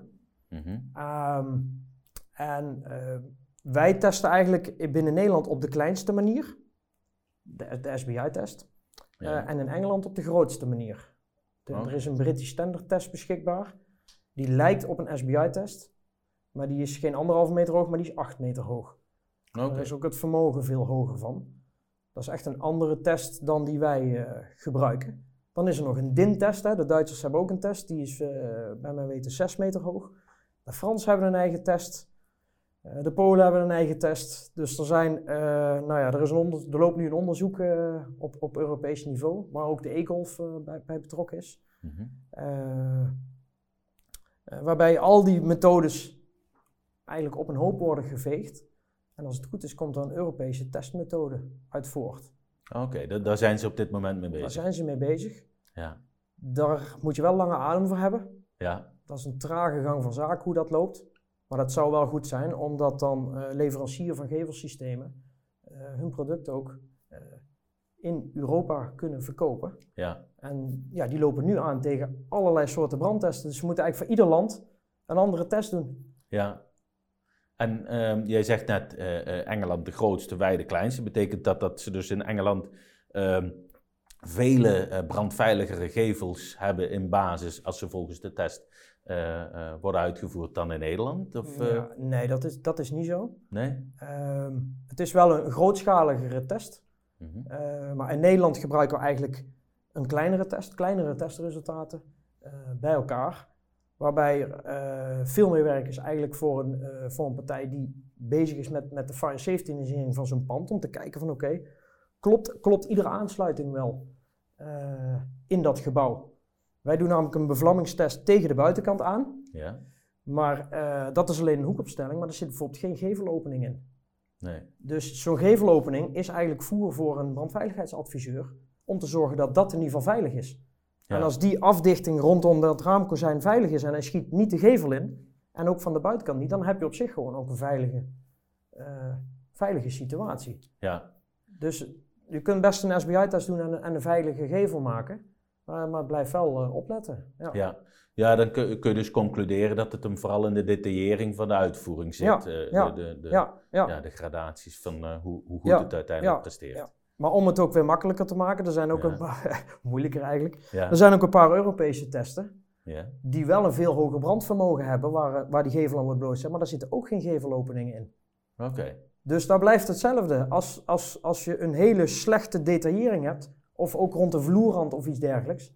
Mhm. Ehm, en uh, wij testen eigenlijk binnen Nederland op de kleinste manier, de, de SBI-test. Uh, en in Engeland op de grootste manier. Oh. Er is een British Standard test beschikbaar. Die lijkt op een SBI-test. Maar die is geen anderhalve meter hoog, maar die is acht meter hoog. Okay. Daar is ook het vermogen veel hoger van. Dat is echt een andere test dan die wij uh, gebruiken. Dan is er nog een DIN-test. De Duitsers hebben ook een test. Die is uh, bij mijn weten 6 meter hoog. De Fransen hebben een eigen test. Uh, de Polen hebben een eigen test. Dus er, zijn, uh, nou ja, er, is een er loopt nu een onderzoek op, op Europees niveau, waar ook de e-golf bij, bij, betrokken is. Mm -hmm. waarbij al die methodes eigenlijk op een hoop worden geveegd. En als het goed is, komt er een Europese testmethode uit voort. Oké, daar zijn ze op dit moment mee bezig. Daar zijn ze mee bezig. Ja. Daar moet je wel lange adem voor hebben. Ja. Dat is een trage gang van zaken hoe dat loopt. Maar dat zou wel goed zijn, omdat dan uh, leverancier van gevelsystemen uh, hun product ook uh, in Europa kunnen verkopen. Ja. En ja, die lopen nu aan tegen allerlei soorten brandtesten. Dus we moeten eigenlijk voor ieder land een andere test doen. Ja. En um, jij zegt net Engeland de grootste, wij de kleinste. Betekent dat dat ze dus in Engeland um, vele uh, brandveiligere gevels hebben in basis als ze volgens de test uh, uh, worden uitgevoerd dan in Nederland? Of, ja, nee, dat is, dat is niet zo. Nee? Ehm, het is wel een grootschaligere test. Mm -hmm. maar in Nederland gebruiken we eigenlijk een kleinere test, kleinere testresultaten bij elkaar. Waarbij veel meer werk is eigenlijk voor een, voor een partij die bezig is met, met de fire safety initiering van zo'n pand. Om te kijken van oké, okay, klopt, klopt iedere aansluiting wel uh, in dat gebouw. Wij doen namelijk een bevlammingstest tegen de buitenkant aan. Ja. Maar uh, dat is alleen een hoekopstelling, maar er zit bijvoorbeeld geen gevelopening in. Nee. Dus zo'n gevelopening is eigenlijk voer voor een brandveiligheidsadviseur om te zorgen dat dat in ieder geval veilig is. Ja. En als die afdichting rondom dat raamkozijn veilig is en hij schiet niet de gevel in, en ook van de buitenkant niet, dan heb je op zich gewoon ook een veilige, uh, veilige situatie. Ja. Dus je kunt best een SBI-test doen en, en, een veilige gevel maken, maar, maar blijf wel uh, opletten. Ja. ja. Ja. dan kun, kun, je dus concluderen dat het hem vooral in de detaillering van de uitvoering zit. Ja, uh, ja, de, de, ja, ja. de gradaties van uh, hoe, hoe, goed het uiteindelijk presteert. Maar om het ook weer makkelijker te maken, er zijn ook een paar, *laughs* moeilijker eigenlijk, er zijn ook een paar Europese testen. Die wel een veel hoger brandvermogen hebben, waar, waar die gevel aan wordt blootgesteld, maar daar zitten ook geen gevelopeningen in. Oké. Dus daar blijft hetzelfde. Als, als, als je een hele slechte detaillering hebt, of ook rond de vloerrand of iets dergelijks,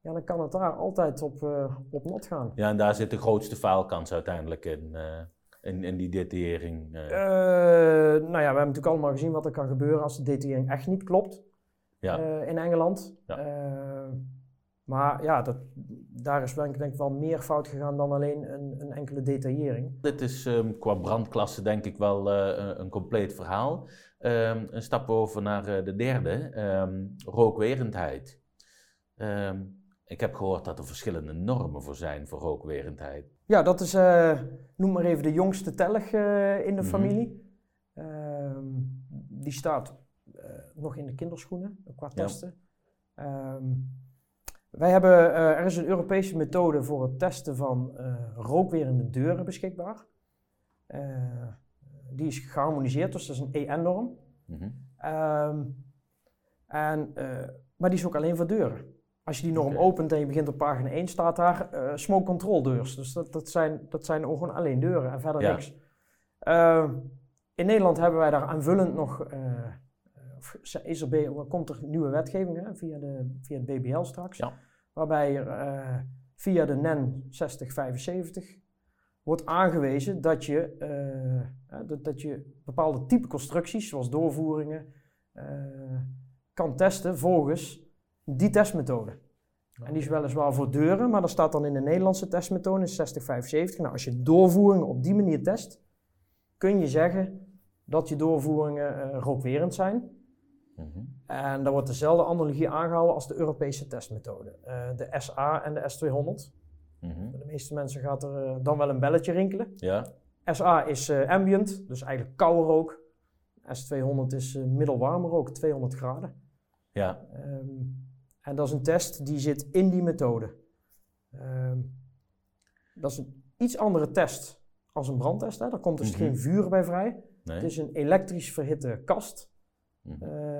ja, dan kan het daar altijd op, uh, op not gaan. Ja, en daar zit de grootste faalkans uiteindelijk in, uh, in, in, die detaillering. Uh. nou ja, we hebben natuurlijk allemaal gezien wat er kan gebeuren als de detaillering echt niet klopt ja. in Engeland. Ja. Maar ja, dat, daar is denk ik wel meer fout gegaan dan alleen een, een enkele detaillering. Dit is um, qua brandklasse denk ik wel uh, een compleet verhaal. Um, een stap over naar uh, de derde, um, rookwerendheid. ik heb gehoord dat er verschillende normen voor zijn voor rookwerendheid. Ja, dat is, uh, noem maar even de jongste tellig in de mm familie. die staat nog in de kinderschoenen qua testen. Ja. Wij hebben, uh, er is een Europese methode voor het testen van uh, rookwerende deuren beschikbaar. Uh, die is geharmoniseerd, dus dat is een EN-norm. Mm -hmm. um, en, maar die is ook alleen voor deuren. Als je die norm okay. opent en je begint op pagina 1, staat daar smoke control deurs. Dus dat, dat, zijn, dat zijn gewoon alleen deuren en verder ja. niks. Ehm, in Nederland hebben wij daar aanvullend nog is er, komt er nieuwe wetgeving hè, via, de, via het BBL straks. Ja. Waarbij er uh, via de NEN 6075 wordt aangewezen dat je, eh, dat, dat je bepaalde type constructies, zoals doorvoeringen, eh, kan testen volgens die testmethode. En die is weliswaar voor deuren, maar dat staat dan in de Nederlandse testmethode in 6075. Nou, als je doorvoeringen op die manier test, kun je zeggen dat je doorvoeringen rookwerend zijn. Mhm. En daar wordt dezelfde analogie aangehouden als de Europese testmethode. Uh, de SA en de S200. Mm De meeste mensen gaat er uh, dan wel een belletje rinkelen. Ja. SA is ambient, dus eigenlijk koude rook. S200 is middelwarme rook, 200 graden. Ja. Um, en dat is een test die zit in die methode. Um, dat is een iets andere test als een brandtest. Hè. Daar komt dus mhm. geen vuur bij vrij. Het is een elektrisch verhitte kast. Mhm. Uh,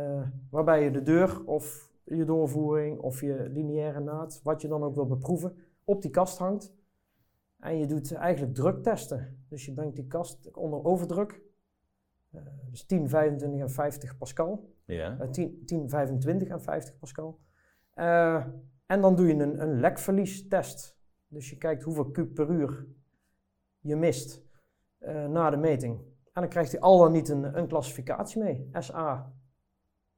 waarbij je de deur of je doorvoering of je lineaire naad, wat je dan ook wil beproeven, op die kast hangt. En je doet eigenlijk druktesten. Dus je brengt die kast onder overdruk. Uh, dus 10, 25 en 50 pascal. Ja. Uh, 10, 10, 25 en 50 pascal. Uh, en dan doe je een, een lekverliestest. Dus je kijkt hoeveel kub per uur je mist na de meting. En dan krijgt hij al dan niet een, een klassificatie mee, SA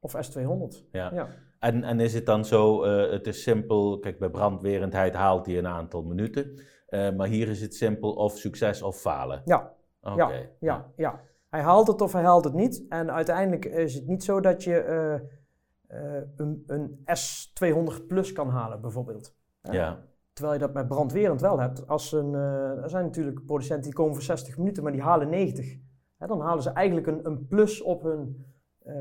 of S200. Ja. ja. En, en is het dan zo, uh, het is simpel, kijk bij brandwerendheid haalt hij een aantal minuten, maar hier is het simpel of succes of falen. Ja, okay. ja, ja, ja. Hij haalt het of hij haalt het niet. En uiteindelijk is het niet zo dat je uh, een, een, S200 Plus kan halen, bijvoorbeeld. Ja. Terwijl je dat met brandwerend wel hebt. Als een, er zijn natuurlijk producenten die komen voor 60 minuten, maar die halen 90. dan halen ze eigenlijk een, een plus op hun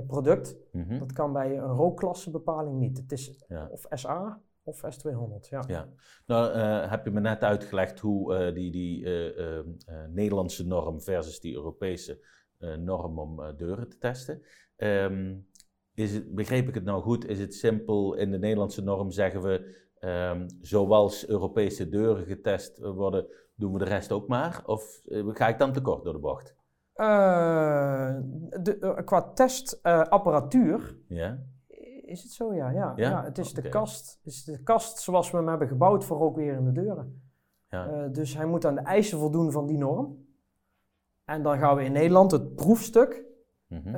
product. Mm -hmm. Dat kan bij een rookklassebepaling niet. Het is ja. of SA of S200. Ja. ja. Nou, uh, heb je me net uitgelegd hoe die, die Nederlandse norm versus die Europese norm om deuren te testen. Um, is het, begreep ik het nou goed? Is het simpel, in de Nederlandse norm zeggen we, um, zoals Europese deuren getest worden, doen we de rest ook maar? Of ga ik dan tekort door de bocht? Uh, de, uh, qua testapparatuur ja. is het zo, ja. ja, ja? ja het is de kast. Het is de kast zoals we hem hebben gebouwd voor ook weer in de deuren. Ja. dus hij moet aan de eisen voldoen van die norm. En dan gaan we in Nederland het proefstuk mm -hmm.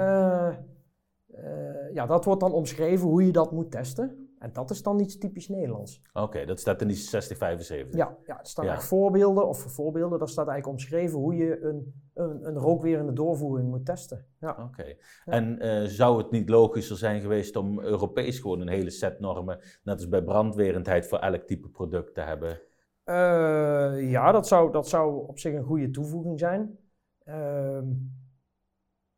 Uh, ja, dat wordt dan omschreven hoe je dat moet testen. En dat is dan iets typisch Nederlands. Oké, dat staat in die 6075. Ja, ja er staan ja. voorbeelden, of voorbeelden, daar staat eigenlijk omschreven hoe je een, een, een rookwerende doorvoering moet testen. Ja. Oké, en uh, zou het niet logischer zijn geweest om Europees gewoon een hele set normen, net als bij brandwerendheid, voor elk type product te hebben? Uh, ja, dat zou, dat zou op zich een goede toevoeging zijn. Ehm,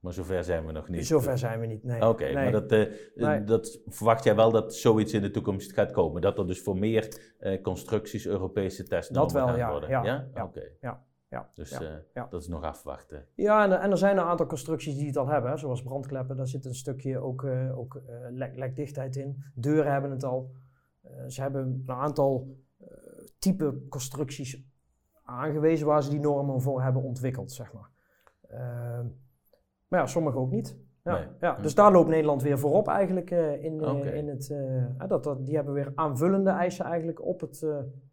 maar zover zijn we nog niet. Zover zijn we niet, nee. Oké, maar dat, uh, dat, verwacht jij wel dat zoiets in de toekomst gaat komen? Dat er dus voor meer uh, constructies Europese tests dat wel, gaan ja, worden? Ja, ja? ja Oké. Ja, ja, dus uh, dat is nog afwachten. Ja, en, en, er zijn een aantal constructies die het al hebben, zoals brandkleppen. Daar zit een stukje ook, ook lek, lekdichtheid in. Deuren hebben het al. ze hebben een aantal type constructies aangewezen waar ze die normen voor hebben ontwikkeld, zeg maar. Maar ja, sommigen ook niet. Ja, ja, dus daar loopt Nederland weer voorop eigenlijk uh, in, uh, in het... Uh, dat, dat, die hebben weer aanvullende eisen eigenlijk op het,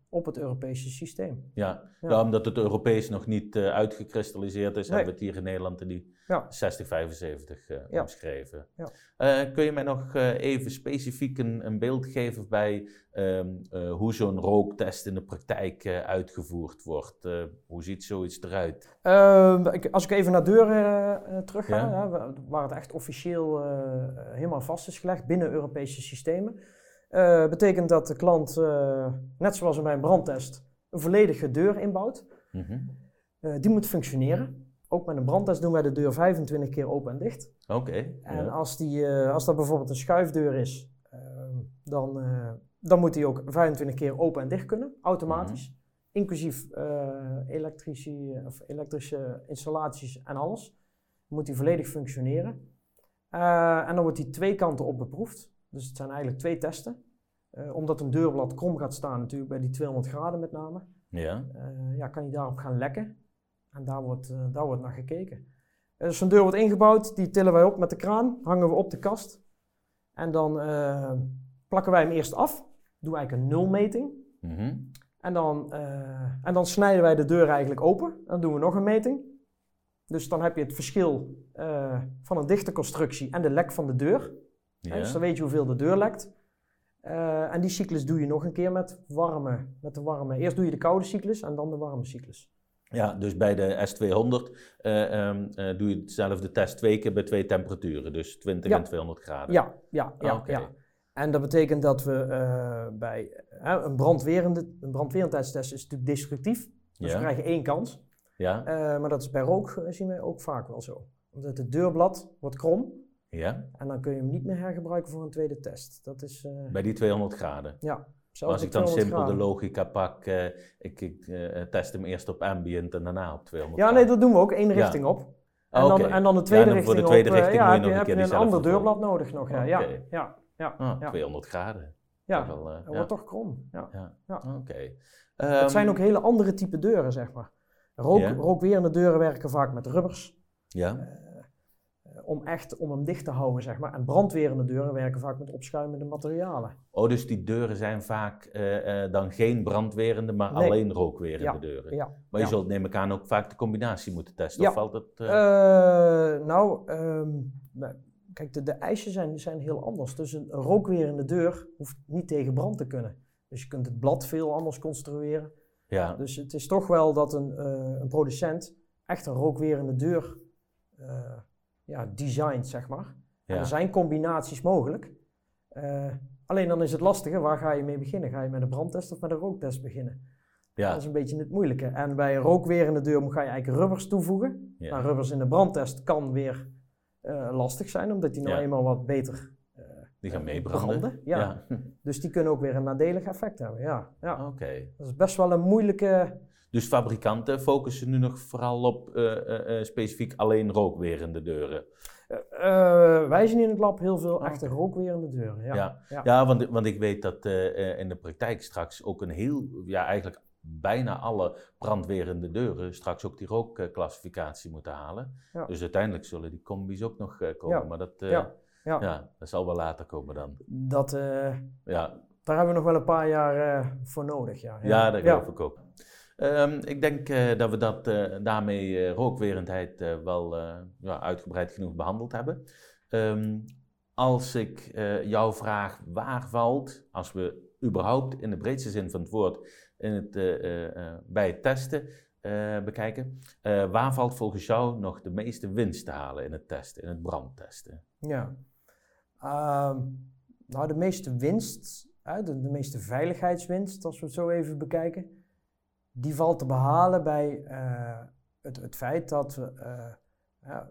op het Europese systeem. Ja, ja. omdat het Europees nog niet uitgekristalliseerd is, hebben we het hier in Nederland in die ja. 60, 75 uh, omschreven. Ja. Uh, kun je mij nog even specifiek een, een, beeld geven bij um, hoe zo'n rooktest in de praktijk uitgevoerd wordt? hoe ziet zoiets eruit? Ehm, ik, als ik even naar deuren terug ga, ja? waar het echt officieel helemaal vast is gelegd binnen Europese systemen, betekent dat de klant, net zoals in mijn brandtest, een volledige deur inbouwt. Mm -hmm. die moet functioneren. Ook met een brandtest doen wij de deur 25 keer open en dicht. Oké. en als, die, uh, als dat bijvoorbeeld een schuifdeur is, uh, dan, uh, dan moet die ook 25 keer open en dicht kunnen, automatisch. Mm -hmm. Inclusief eh, elektrische, of elektrische installaties en alles. Moet die volledig functioneren. en dan wordt die twee kanten op beproefd. Dus het zijn eigenlijk twee testen. omdat een deurblad krom gaat staan, natuurlijk bij die 200 graden met name. Ja. ja, kan hij daarop gaan lekken. En daar wordt, uh, daar wordt naar gekeken. Dus zo'n deur wordt ingebouwd, die tillen wij op met de kraan, hangen we op de kast. En dan plakken wij hem eerst af, doen eigenlijk een nulmeting. Mm En dan, eh, en dan snijden wij de deur eigenlijk open. Dan doen we nog een meting. Dus dan heb je het verschil eh, van een dichte constructie en de lek van de deur. Ja. Dus dan weet je hoeveel de deur lekt. Eh, en die cyclus doe je nog een keer met warme, met de warme. Eerst doe je de koude cyclus en dan de warme cyclus. Ja, dus bij de S200 eh, ehm, eh, doe je hetzelfde test twee keer bij twee temperaturen, dus 20 Ja. en 200 graden. Ja, ja, ja, Oké. ja. En dat betekent dat we bij een brandwerende, een brandwerendheidstest is natuurlijk destructief. Dus Ja. we krijgen één kans. Ja, maar dat is bij rook zien we ook vaak wel zo. Omdat het deurblad wordt krom ja, en dan kun je hem niet meer hergebruiken voor een tweede test. Dat is, eh, bij die 200 graden. ja, zelfs als op ik dan 200 simpel de logica pak, eh, ik, ik eh, test hem eerst op ambient en daarna op 200 Ja, nee, dat doen we ook één Ja. richting op. En, Ah, dan, oké. en dan de tweede Ja, dan voor richting de tweede op. richting ja, moet je heb je, nog een heb keer je een ander deurblad nodig nog. Ja, ja, ja, ja, Ah, ja. 200 graden. ja. Wel, Dat ja. wordt toch krom. Ja. Ja. Ja. Oké. het Ehm, zijn ook hele andere type deuren, zeg maar. Rook, Ja. Rookwerende deuren werken vaak met rubbers. Ja, om echt om hem dicht te houden, zeg maar. En brandwerende deuren werken vaak met opschuimende materialen. oh, dus die deuren zijn vaak eh, eh, dan geen brandwerende, maar Nee. alleen rookwerende Ja, deuren. Ja. Maar je ja. zult neem ik aan ook vaak de combinatie moeten testen, of valt eh, Eh, nou, ehm, kijk, de, de eisen zijn, zijn heel anders. Dus een rookwerende deur hoeft niet tegen brand te kunnen. Dus je kunt het blad veel anders construeren. ja, Dus het is toch wel dat een, eh, een producent echt een rookwerende deur eh ja, designt, zeg maar. En er zijn combinaties mogelijk. Eh, alleen dan is het lastige, waar ga je mee beginnen? Ga je met een brandtest of met een rooktest beginnen? ja, Dat is een beetje het moeilijke. En bij een rookwerende deur ga je eigenlijk rubbers toevoegen. ja. Maar rubbers in de brandtest kan weer eh, lastig zijn, omdat die nou Ja. eenmaal wat beter die gaan meebranden. branden, ja. Dus die kunnen ook weer een nadelig effect hebben. Ja, ja. Oké. Dat is best wel een moeilijke. Dus fabrikanten focussen nu nog vooral op eh, eh, eh, specifiek alleen rookwerende deuren. wij zien in het lab heel veel echte rookwerende deuren. Ja. Ja, ja. ja. want, want ik weet dat in de praktijk straks ook een heel, ja eigenlijk bijna alle brandwerende deuren straks ook die rookclassificatie moeten halen. Ja. Dus uiteindelijk zullen die combis ook nog komen. Maar dat, Ja. dat zal wel later komen dan. Dat, Ja, daar hebben we nog wel een paar jaar voor nodig. Ja, ja. dat geloof ik ook. Ehm, ik denk eh, dat we dat, eh, daarmee eh, rookwerendheid wel ja, uitgebreid genoeg behandeld hebben. Ehm, als ik jou vraag waar valt, als we überhaupt in de breedste zin van het woord in het, bij het testen bekijken, waar valt volgens jou nog de meeste winst te halen in het testen, in het brandtesten? Ja. Ehm, nou, de meeste winst, de meeste veiligheidswinst, als we het zo even bekijken, die valt te behalen bij eh, het, het feit dat we, eh, ja,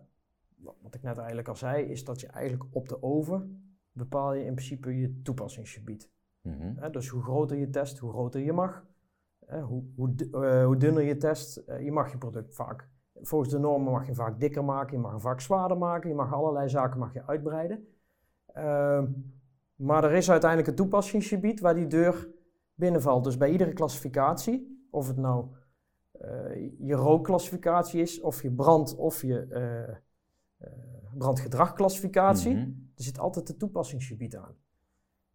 wat ik net eigenlijk al zei, is dat je eigenlijk op de oven bepaal je in principe je toepassingsgebied. Mhm. Dus hoe groter je test, hoe groter je mag. Hoe, hoe, eh, hoe dunner je test, je mag je product vaak. Volgens de normen mag je vaak dikker maken, je mag hem vaak zwaarder maken, je mag allerlei zaken mag je uitbreiden. Ehm, maar er is uiteindelijk een toepassingsgebied waar die deur binnenvalt. Dus bij iedere klassificatie, of het nou eh, je rookklassificatie is, of je brand- of je eh, eh, brandgedragklassificatie, Mhm. er zit altijd een toepassingsgebied aan.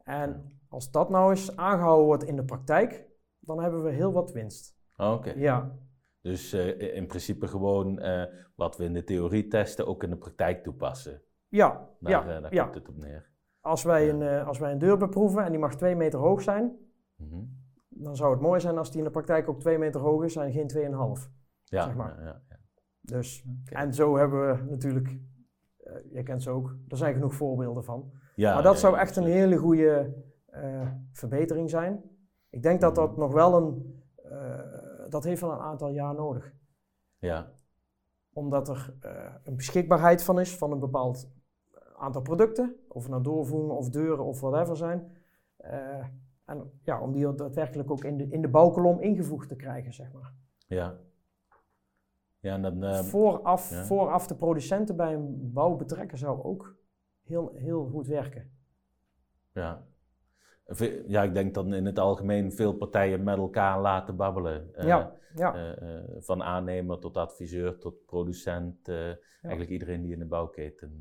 En als dat nou eens aangehouden wordt in de praktijk, dan hebben we heel wat winst. Oké. Ja, Dus in principe gewoon wat we in de theorie testen, ook in de praktijk toepassen. ja, Daar, ja, daar ja. komt het op neer. Als wij, Ja. een, als wij een deur beproeven en die mag twee meter hoog zijn, Mhm. Dan zou het mooi zijn als die in de praktijk ook twee meter hoog is en geen 2,5. Ja, Zeg maar. ja, ja, ja. Dus, en zo hebben we natuurlijk, eh je kent ze ook, er zijn genoeg voorbeelden van. Ja, maar dat ja, zou ja, echt een hele goede eh, verbetering zijn. Ik denk dat dat Mhm. nog wel een, eh, dat heeft wel een aantal jaar nodig. Ja, Omdat er eh, een beschikbaarheid van is van een bepaald aantal producten. Of het nou doorvoeringen of deuren of whatever zijn. En ja, om die daadwerkelijk ook in de, in de bouwkolom ingevoegd te krijgen, zeg maar. ja. Ja, en dan... eh, vooraf, ja. vooraf de producenten bij een bouw betrekken zou ook heel, heel goed werken. ja. Ja, ik denk dan in het algemeen veel partijen met elkaar laten babbelen. Eh, ja, ja, eh, eh, van aannemer tot adviseur tot producent. Eigenlijk iedereen die in de bouwketen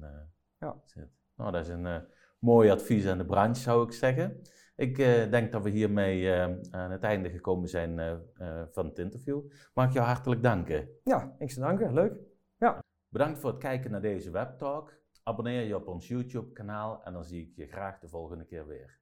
Ja. zit. Nou, dat is een mooi advies aan de branche, zou ik zeggen. Ik denk dat we hiermee aan het einde gekomen zijn van het interview. Mag ik jou hartelijk danken. Ja, niks te danken. Leuk. Ja. Bedankt voor het kijken naar deze webtalk. Abonneer je op ons YouTube kanaal en dan zie ik je graag de volgende keer weer.